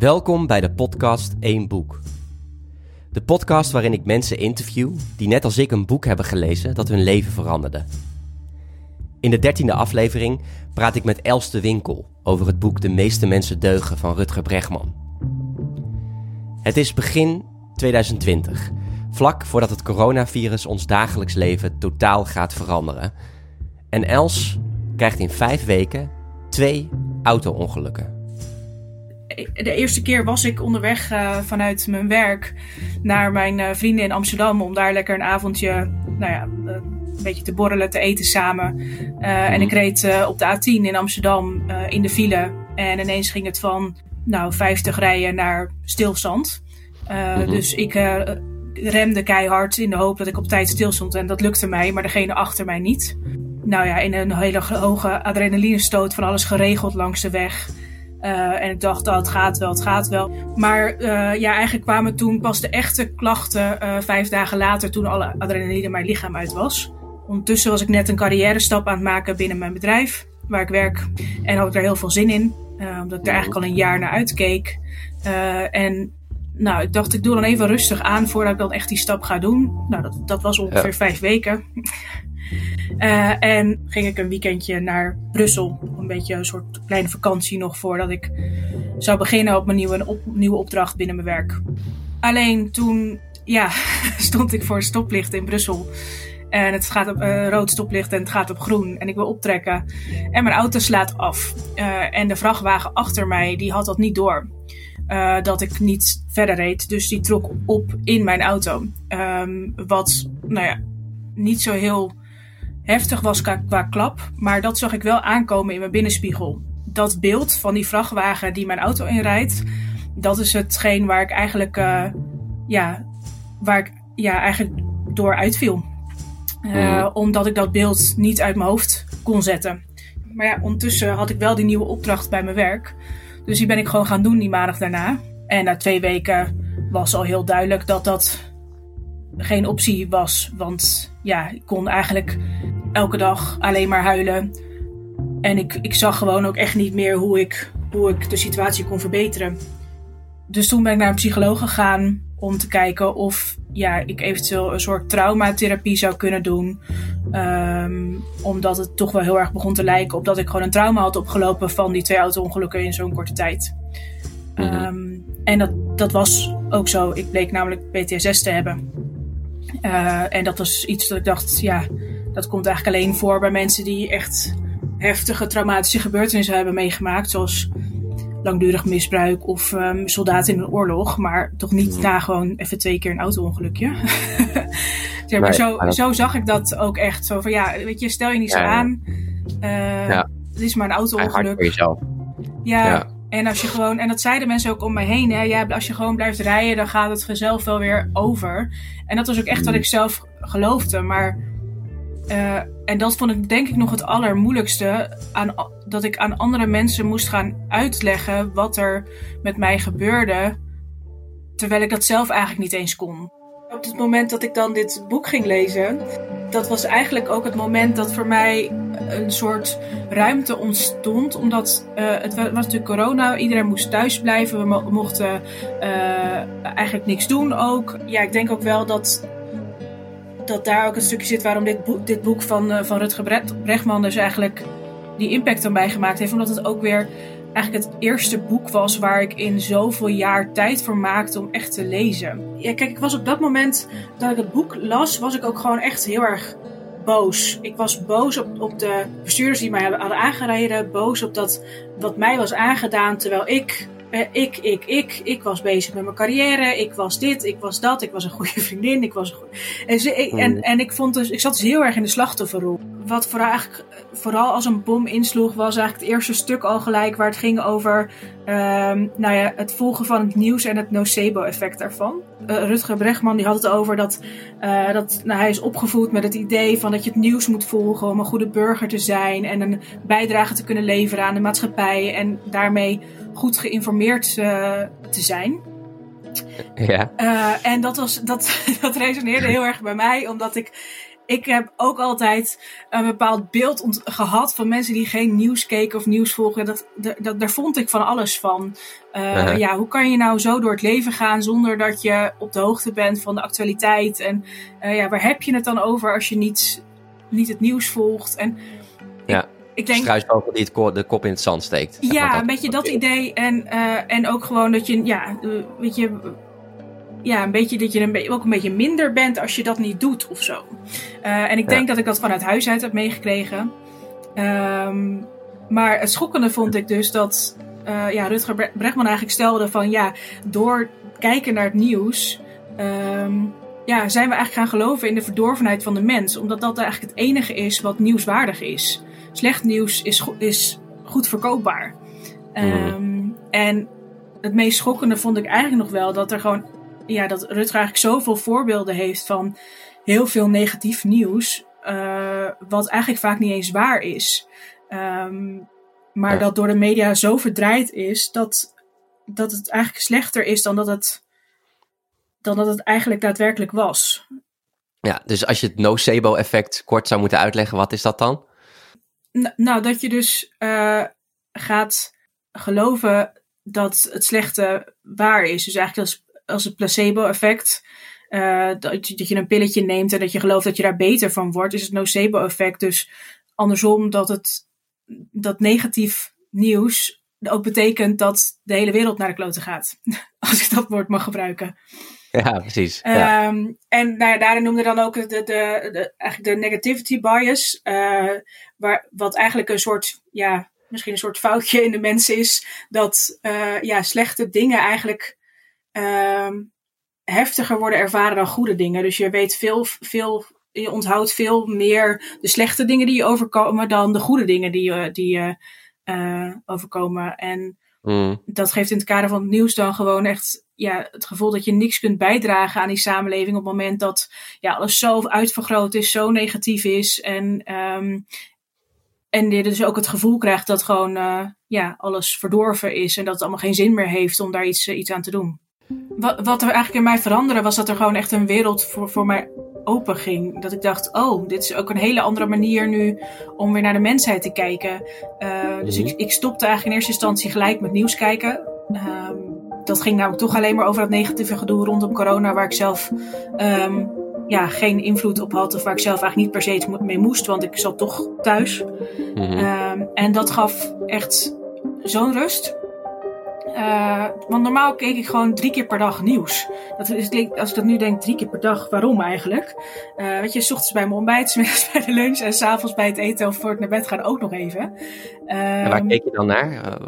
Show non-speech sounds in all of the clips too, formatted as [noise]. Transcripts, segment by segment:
Welkom bij de podcast Eén Boek. De podcast waarin ik mensen interview die net als ik een boek hebben gelezen dat hun leven veranderde. In de dertiende aflevering praat ik met Els de Winkel over het boek De meeste mensen deugen van Rutger Bregman. Het is begin 2020, vlak voordat het coronavirus ons dagelijks leven totaal gaat veranderen. En Els krijgt in vijf weken twee auto-ongelukken de eerste keer was ik onderweg uh, vanuit mijn werk naar mijn uh, vrienden in Amsterdam om daar lekker een avondje, nou ja, uh, een beetje te borrelen, te eten samen. Mm. En ik reed op de A10 in Amsterdam in de file en ineens ging het van, nou, 50 rijden naar stilstand. -hmm. Dus ik remde keihard in de hoop dat ik op tijd stilstond en dat lukte mij, maar degene achter mij niet. Nou ja, in een hele hoge adrenalinestoot van alles geregeld langs de weg. Uh, en ik dacht, dat oh, het gaat wel, het gaat wel. Maar uh, ja, eigenlijk kwamen toen pas de echte klachten uh, vijf dagen later, toen alle adrenaline in mijn lichaam uit was. Ondertussen was ik net een carrière stap aan het maken binnen mijn bedrijf, waar ik werk. En had ik daar heel veel zin in, omdat ik er eigenlijk al een jaar naar uitkeek. en nou, ik dacht, ik doe dan even rustig aan voordat ik dan echt die stap ga doen. Nou, dat, dat was ongeveer ja. vijf weken. Uh, en ging ik een weekendje naar Brussel. Een beetje een soort kleine vakantie nog voordat ik zou beginnen op mijn nieuwe, op, nieuwe opdracht binnen mijn werk. Alleen toen ja, [laughs] stond ik voor een stoplicht in Brussel. En het gaat op uh, rood stoplicht en het gaat op groen. En ik wil optrekken. En mijn auto slaat af. Uh, en de vrachtwagen achter mij, die had dat niet door. Dat ik niet verder reed. Dus die trok op in mijn auto. Um, wat, nou ja, niet zo heel heftig was qua, qua klap. Maar dat zag ik wel aankomen in mijn binnenspiegel. Dat beeld van die vrachtwagen die mijn auto inrijdt. Dat is hetgeen waar ik eigenlijk, uh, ja, waar ik ja, eigenlijk door uitviel. Uh, mm. Omdat ik dat beeld niet uit mijn hoofd kon zetten. Maar ja, ondertussen had ik wel die nieuwe opdracht bij mijn werk. Dus die ben ik gewoon gaan doen die maandag daarna. En na twee weken was al heel duidelijk dat dat geen optie was. Want ja, ik kon eigenlijk elke dag alleen maar huilen. En ik, ik zag gewoon ook echt niet meer hoe ik, hoe ik de situatie kon verbeteren. Dus toen ben ik naar een psycholoog gegaan om te kijken of ja, ik eventueel een soort traumatherapie zou kunnen doen. Um, omdat het toch wel heel erg begon te lijken op dat ik gewoon een trauma had opgelopen van die twee auto-ongelukken in zo'n korte tijd. Mm -hmm. um, en dat, dat was ook zo. Ik bleek namelijk PTSS te hebben. Uh, en dat was iets dat ik dacht, ja, dat komt eigenlijk alleen voor bij mensen die echt heftige traumatische gebeurtenissen hebben meegemaakt. Zoals langdurig misbruik of um, soldaten in een oorlog. Maar toch niet mm. na gewoon even twee keer een auto-ongelukje. [laughs] maar zo, zo zag ik dat ook echt. Zo van ja, weet je, stel je niet zo ja, aan. Uh, ja. Het is maar een auto-ongeluk. Ja, ja, en als je gewoon, en dat zeiden mensen ook om me heen, hè, ja, als je gewoon blijft rijden, dan gaat het vanzelf wel weer over. En dat was ook echt wat ik zelf geloofde. Maar uh, en dat vond ik denk ik nog het allermoeilijkste. Aan, dat ik aan andere mensen moest gaan uitleggen wat er met mij gebeurde. Terwijl ik dat zelf eigenlijk niet eens kon. Op het moment dat ik dan dit boek ging lezen, dat was eigenlijk ook het moment dat voor mij een soort ruimte ontstond. Omdat uh, het was natuurlijk corona, iedereen moest thuis blijven, we mo mochten uh, eigenlijk niks doen ook. Ja, ik denk ook wel dat dat daar ook een stukje zit waarom dit boek, dit boek van, uh, van Rutger Bregman dus eigenlijk die impact aan mij gemaakt heeft. Omdat het ook weer eigenlijk het eerste boek was waar ik in zoveel jaar tijd voor maakte om echt te lezen. Ja, kijk, ik was op dat moment dat ik het boek las, was ik ook gewoon echt heel erg boos. Ik was boos op, op de bestuurders die mij hadden aangereden. Boos op dat wat mij was aangedaan terwijl ik uh, ik, ik, ik, ik was bezig met mijn carrière. Ik was dit, ik was dat. Ik was een goede [laughs] vriendin. Ik was een goeie... en, ze, ik, en, hmm. en ik vond dus, ik zat dus heel erg in de slachtofferrol. Wat vooral, eigenlijk, vooral als een bom insloeg, was eigenlijk het eerste stuk al gelijk waar het ging over um, nou ja, het volgen van het nieuws en het nocebo-effect daarvan. Uh, Rutger Bregman die had het over dat, uh, dat nou, hij is opgevoed met het idee van dat je het nieuws moet volgen om een goede burger te zijn en een bijdrage te kunnen leveren aan de maatschappij en daarmee goed geïnformeerd uh, te zijn. Ja. En dat, was, dat, [laughs] dat resoneerde heel erg bij mij, omdat ik ik heb ook altijd een bepaald beeld gehad van mensen die geen nieuws keken of nieuws volgen. Dat, dat, daar vond ik van alles van. Uh, Ja, hoe kan je nou zo door het leven gaan zonder dat je op de hoogte bent van de actualiteit? En uh, ja, waar heb je het dan over als je niet, niet het nieuws volgt? En ja. Ik denk, Struisvogel die het de kop in het zand steekt. Ja, een beetje dat idee. En, uh, en ook gewoon dat je, ja, weet je, ja, een beetje dat je een ook een beetje minder bent als je dat niet doet of zo. Uh, en ik denk dat ik dat vanuit huis uit heb meegekregen. Um, maar het schokkende vond ik dus dat uh, ja, Rutger Bregman eigenlijk stelde van ja, door kijken naar het nieuws. Um, ja, zijn we eigenlijk gaan geloven in de verdorvenheid van de mens. Omdat dat eigenlijk het enige is wat nieuwswaardig is. Slecht nieuws is, go is goed verkoopbaar. Um, en het meest schokkende vond ik eigenlijk nog wel dat er gewoon ja, dat Rutger eigenlijk zoveel voorbeelden heeft van heel veel negatief nieuws. Uh, wat eigenlijk vaak niet eens waar is. Um, maar dat door de media zo verdraaid is dat, dat het eigenlijk slechter is dan dat het, dan dat het eigenlijk daadwerkelijk was. Ja, dus als je het nocebo-effect kort zou moeten uitleggen, wat is dat dan? nou, dat je dus uh, gaat geloven dat het slechte waar is. Dus eigenlijk als als het placebo-effect. Uh, dat, je, dat je een pilletje neemt en dat je gelooft dat je daar beter van wordt, is het nocebo-effect. Dus andersom dat het dat negatief nieuws ook betekent dat de hele wereld naar de kloten gaat. [laughs] Als ik dat woord mag gebruiken. Ja, precies. Ja. Um, en nou ja, daarin noemde dan ook de, de, de, eigenlijk de negativity bias. Uh, waar, wat eigenlijk een soort, ja, misschien een soort foutje in de mens is. Dat uh, ja, slechte dingen eigenlijk uh, heftiger worden ervaren dan goede dingen. Dus je weet veel, veel, je onthoudt veel meer de slechte dingen die je overkomen dan de goede dingen die je, die je uh, overkomen. En mm. dat geeft in het kader van het nieuws dan gewoon echt ja, het gevoel dat je niks kunt bijdragen aan die samenleving op het moment dat ja, alles zo uitvergroot is, zo negatief is. En, um, en je dus ook het gevoel krijgt dat gewoon uh, ja, alles verdorven is en dat het allemaal geen zin meer heeft om daar iets, uh, iets aan te doen. Wat, wat er eigenlijk in mij veranderde was dat er gewoon echt een wereld voor, voor mij open ging. Dat ik dacht, oh, dit is ook een hele andere manier nu om weer naar de mensheid te kijken. Uh, dus ik, mhm. ik stopte eigenlijk in eerste instantie gelijk met nieuws kijken. Uh, dat ging namelijk toch alleen maar over dat negatieve gedoe rondom corona, waar ik zelf um, ja, geen invloed op had. Of waar ik zelf eigenlijk niet per se mee moest, want ik zat toch thuis. Mm -hmm. um, en dat gaf echt zo'n rust. Uh, want normaal keek ik gewoon drie keer per dag nieuws. Dat is, als ik dat nu denk, drie keer per dag, waarom eigenlijk? Uh, weet je, s ochtends bij mijn ontbijt, s middags bij de lunch en s'avonds bij het eten of voor het naar bed gaan ook nog even. En waar ehm, keek je dan naar?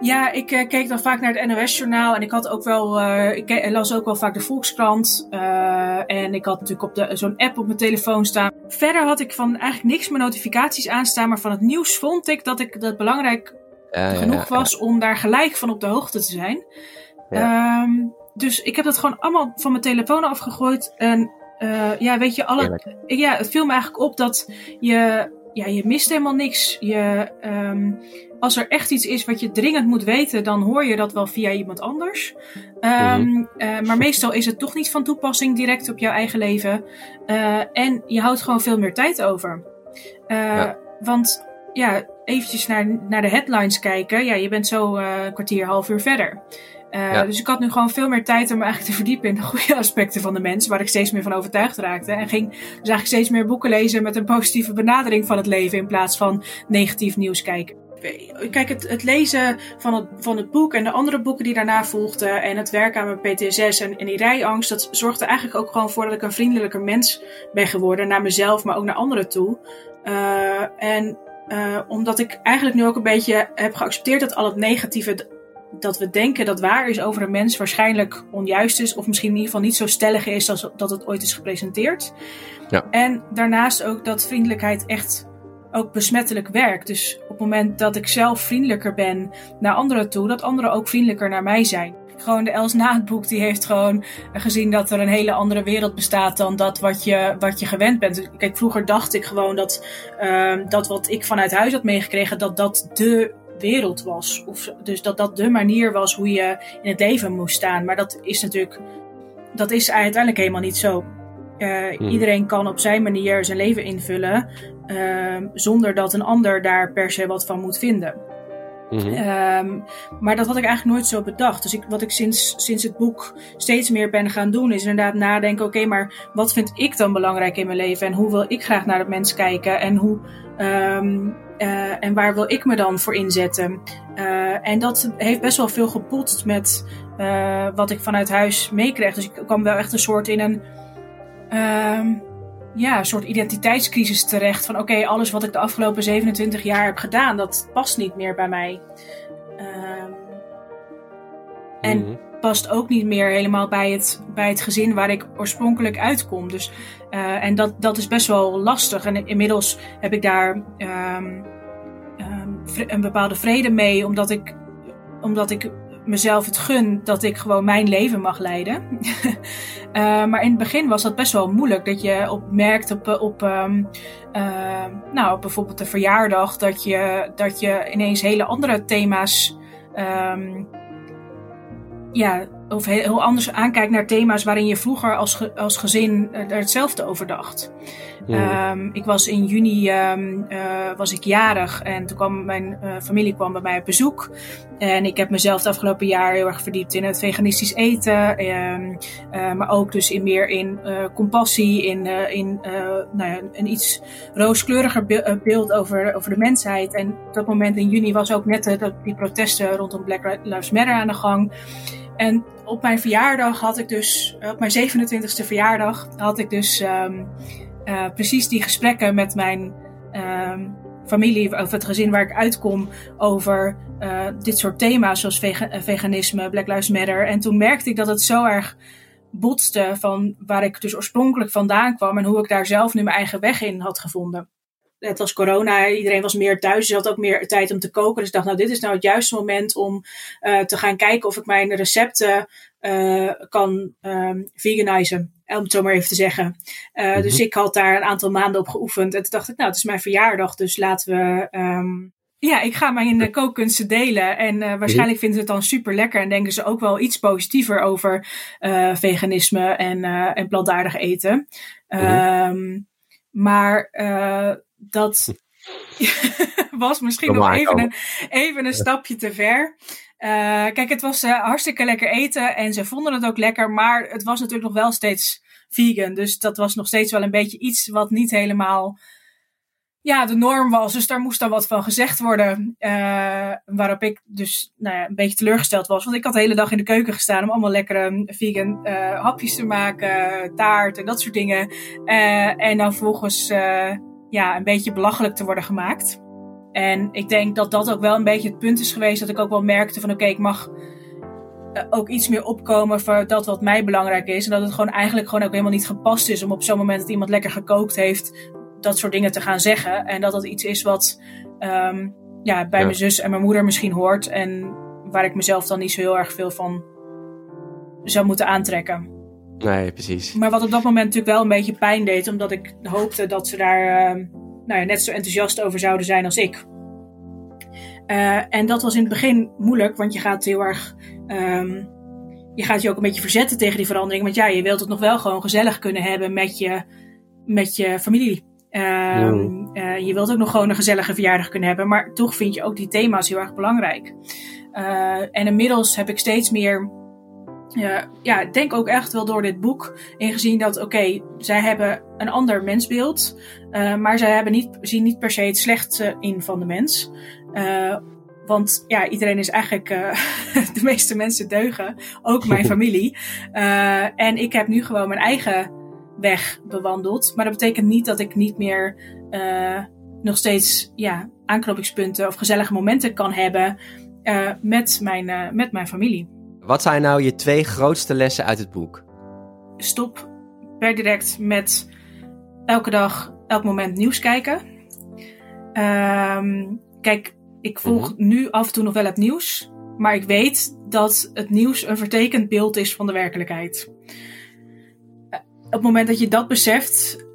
Ja, ik uh, keek dan vaak naar het NOS-journaal en ik had ook wel, ik las ook wel vaak de Volkskrant. En ik had natuurlijk op zo'n app op mijn telefoon staan. Verder had ik van eigenlijk niks mijn notificaties aanstaan, maar van het nieuws vond ik dat ik dat belangrijk genoeg was om daar gelijk van op de hoogte te zijn. Um, dus ik heb dat gewoon allemaal van mijn telefoon afgegooid. En uh, ja, weet je, alle, ja, het viel me eigenlijk op dat je, ja, je mist helemaal niks. Je, um, als er echt iets is wat je dringend moet weten, dan hoor je dat wel via iemand anders. Um, mm-hmm. uh, maar meestal is het toch niet van toepassing direct op jouw eigen leven. Uh, en je houdt gewoon veel meer tijd over. Ja. Want ja, eventjes naar, naar de headlines kijken. Ja, je bent zo uh, een kwartier, half uur verder. Uh, ja. Dus ik had nu gewoon veel meer tijd om me eigenlijk te verdiepen in de goede aspecten van de mens, waar ik steeds meer van overtuigd raakte. En ging dus eigenlijk steeds meer boeken lezen met een positieve benadering van het leven in plaats van negatief nieuws kijken. Kijk, het, het lezen van het, van het boek en de andere boeken die daarna volgden en het werken aan mijn PTSS en, en die rijangst, dat zorgde eigenlijk ook gewoon voor dat ik een vriendelijker mens ben geworden naar mezelf, maar ook naar anderen toe. Uh, en uh, omdat ik eigenlijk nu ook een beetje heb geaccepteerd dat al het negatieve dat we denken dat waar is over een mens waarschijnlijk onjuist is. Of misschien in ieder geval niet zo stellig is als dat het ooit is gepresenteerd. Ja. En daarnaast ook dat vriendelijkheid echt ook besmettelijk werkt. Dus op het moment dat ik zelf vriendelijker ben naar anderen toe, dat anderen ook vriendelijker naar mij zijn gewoon de Els na het boek, die heeft gewoon gezien dat er een hele andere wereld bestaat dan dat wat je, wat je gewend bent. Kijk, vroeger dacht ik gewoon dat, uh, dat wat ik vanuit huis had meegekregen, dat dat de wereld was. Of, dus dat dat de manier was hoe je in het leven moest staan. Maar dat is natuurlijk, dat is uiteindelijk helemaal niet zo. Iedereen kan op zijn manier zijn leven invullen ehm, zonder dat een ander daar per se wat van moet vinden. Mhm. Ehm, maar dat had ik eigenlijk nooit zo bedacht. Dus ik, wat ik sinds, sinds het boek steeds meer ben gaan doen, is inderdaad nadenken: oké, maar wat vind ik dan belangrijk in mijn leven? En hoe wil ik graag naar het mens kijken? En, hoe, um, uh, en waar wil ik me dan voor inzetten? Uh, en dat heeft best wel veel gepotst met uh, wat ik vanuit huis meekreeg. Dus ik kwam wel echt een soort in een. Ja, een soort identiteitscrisis terecht. Van oké, alles wat ik de afgelopen 27 jaar heb gedaan, dat past niet meer bij mij. Um, en mhm. past ook niet meer helemaal bij het, bij het gezin waar ik oorspronkelijk uitkom. Dus, uh, en dat, dat is best wel lastig. En inmiddels heb ik daar um, um, een bepaalde vrede mee, omdat ik, omdat ik mezelf het gun dat ik gewoon mijn leven mag leiden. uh, [laughs] maar in het begin was dat best wel moeilijk. Dat je op merkt op, op, um, uh, nou, op bijvoorbeeld de verjaardag dat je, dat je ineens hele andere thema's. Um, ja, of heel anders aankijkt naar thema's waarin je vroeger als, als gezin er hetzelfde over dacht. Um, ik was in juni um, uh, was ik jarig en toen kwam mijn uh, familie kwam bij mij op bezoek. En ik heb mezelf het afgelopen jaar heel erg verdiept in het veganistisch eten. Um, uh, maar ook dus in meer in compassie, in, in nou ja, een iets rooskleuriger beeld over, over de mensheid. En op dat moment in juni was ook net die protesten rondom Black Lives Matter aan de gang. En op mijn verjaardag had ik dus, op mijn 27e verjaardag, had ik dus um, uh, precies die gesprekken met mijn um, familie of het gezin waar ik uitkom over uh, dit soort thema's zoals vega veganisme, Black Lives Matter. En toen merkte ik dat het zo erg botste van waar ik dus oorspronkelijk vandaan kwam en hoe ik daar zelf nu mijn eigen weg in had gevonden het was corona, iedereen was meer thuis, dus had ook meer tijd om te koken. Dus ik dacht, nou, dit is nou het juiste moment om uh, te gaan kijken of ik mijn recepten uh, kan um, veganizen. Om het zo maar even te zeggen. Uh, mm-hmm. Dus ik had daar een aantal maanden op geoefend. En toen dacht ik, nou, het is mijn verjaardag, dus laten we. Um, ja, ik ga mijn kookkunsten delen. En uh, waarschijnlijk vinden ze het dan super lekker. En denken ze ook wel iets positiever over uh, veganisme en, uh, en plantaardig eten. Mm-hmm. Um, maar dat [laughs] was misschien nog even een, even een stapje te ver. Uh, kijk, het was uh, hartstikke lekker eten en ze vonden het ook lekker, maar het was natuurlijk nog wel steeds vegan. Dus dat was nog steeds wel een beetje iets wat niet helemaal ja, de norm was. Dus daar moest dan wat van gezegd worden. Uh, waarop ik dus nou ja, een beetje teleurgesteld was. Want ik had de hele dag in de keuken gestaan om allemaal lekkere vegan hapjes te maken, taart en dat soort dingen. en dan volgens ja, een beetje belachelijk te worden gemaakt. En ik denk dat dat ook wel een beetje het punt is geweest dat ik ook wel merkte van oké, ik mag uh, ook iets meer opkomen voor dat wat mij belangrijk is. En dat het gewoon eigenlijk gewoon ook helemaal niet gepast is om op zo'n moment dat iemand lekker gekookt heeft, dat soort dingen te gaan zeggen. En dat dat iets is wat um, ja, bij mijn zus en mijn moeder misschien hoort. En waar ik mezelf dan niet zo heel erg veel van zou moeten aantrekken. Nee, precies. Maar wat op dat moment natuurlijk wel een beetje pijn deed, omdat ik hoopte dat ze daar uh, nou ja, net zo enthousiast over zouden zijn als ik. Uh, en dat was in het begin moeilijk, want je gaat heel erg. Um, je gaat je ook een beetje verzetten tegen die verandering. Want ja, je wilt het nog wel gewoon gezellig kunnen hebben met je, met je familie. Um, uh, je wilt ook nog gewoon een gezellige verjaardag kunnen hebben. Maar toch vind je ook die thema's heel erg belangrijk. Uh, en inmiddels heb ik steeds meer ja, ja, ik denk ook echt wel door dit boek ingezien dat, oké, zij hebben een ander mensbeeld, uh, maar zij hebben niet, zien niet per se het slechtste in van de mens. Uh, want ja, iedereen is eigenlijk, [laughs] de meeste mensen deugen, ook mijn [laughs] familie. en ik heb nu gewoon mijn eigen weg bewandeld. Maar dat betekent niet dat ik niet meer nog steeds ja, aanknopingspunten of gezellige momenten kan hebben met, mijn, met mijn familie. Wat zijn nou je twee grootste lessen uit het boek? Stop per direct met elke dag, elk moment nieuws kijken. Um, kijk, ik volg mhm. nu af en toe nog wel het nieuws. Maar ik weet dat het nieuws een vertekend beeld is van de werkelijkheid. Eh, op het moment dat je dat beseft,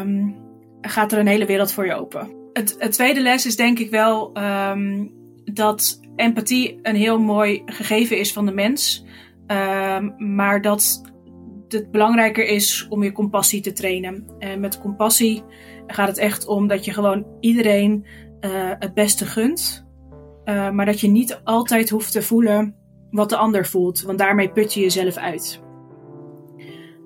um, gaat er een hele wereld voor je open. Het, het tweede les is denk ik wel um, dat empathie een heel mooi gegeven is van de mens. Um, maar dat het belangrijker is om je compassie te trainen. En met compassie gaat het echt om dat je gewoon iedereen uh, het beste gunt. Uh, maar dat je niet altijd hoeft te voelen wat de ander voelt, want daarmee put je jezelf uit.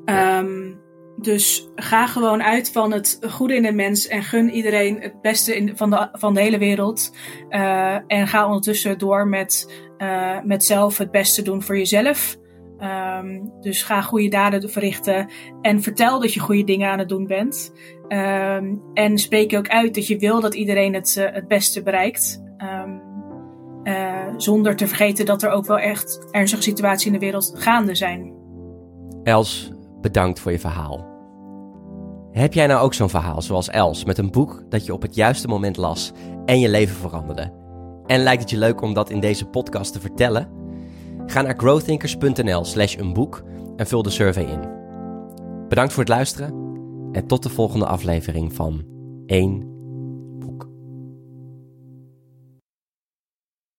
Um, dus ga gewoon uit van het goede in de mens en gun iedereen het beste in, van, de, van de hele wereld. Uh, en ga ondertussen door met, uh, met zelf het beste doen voor jezelf. Um, dus ga goede daden verrichten en vertel dat je goede dingen aan het doen bent. Um, en spreek ook uit dat je wil dat iedereen het, uh, het beste bereikt. Um, zonder te vergeten dat er ook wel echt ernstige situaties in de wereld gaande zijn. Els, bedankt voor je verhaal. Heb jij nou ook zo'n verhaal zoals Els met een boek dat je op het juiste moment las en je leven veranderde? En lijkt het je leuk om dat in deze podcast te vertellen? Ga naar growthinkers.nl/slash een boek en vul de survey in. Bedankt voor het luisteren en tot de volgende aflevering van 1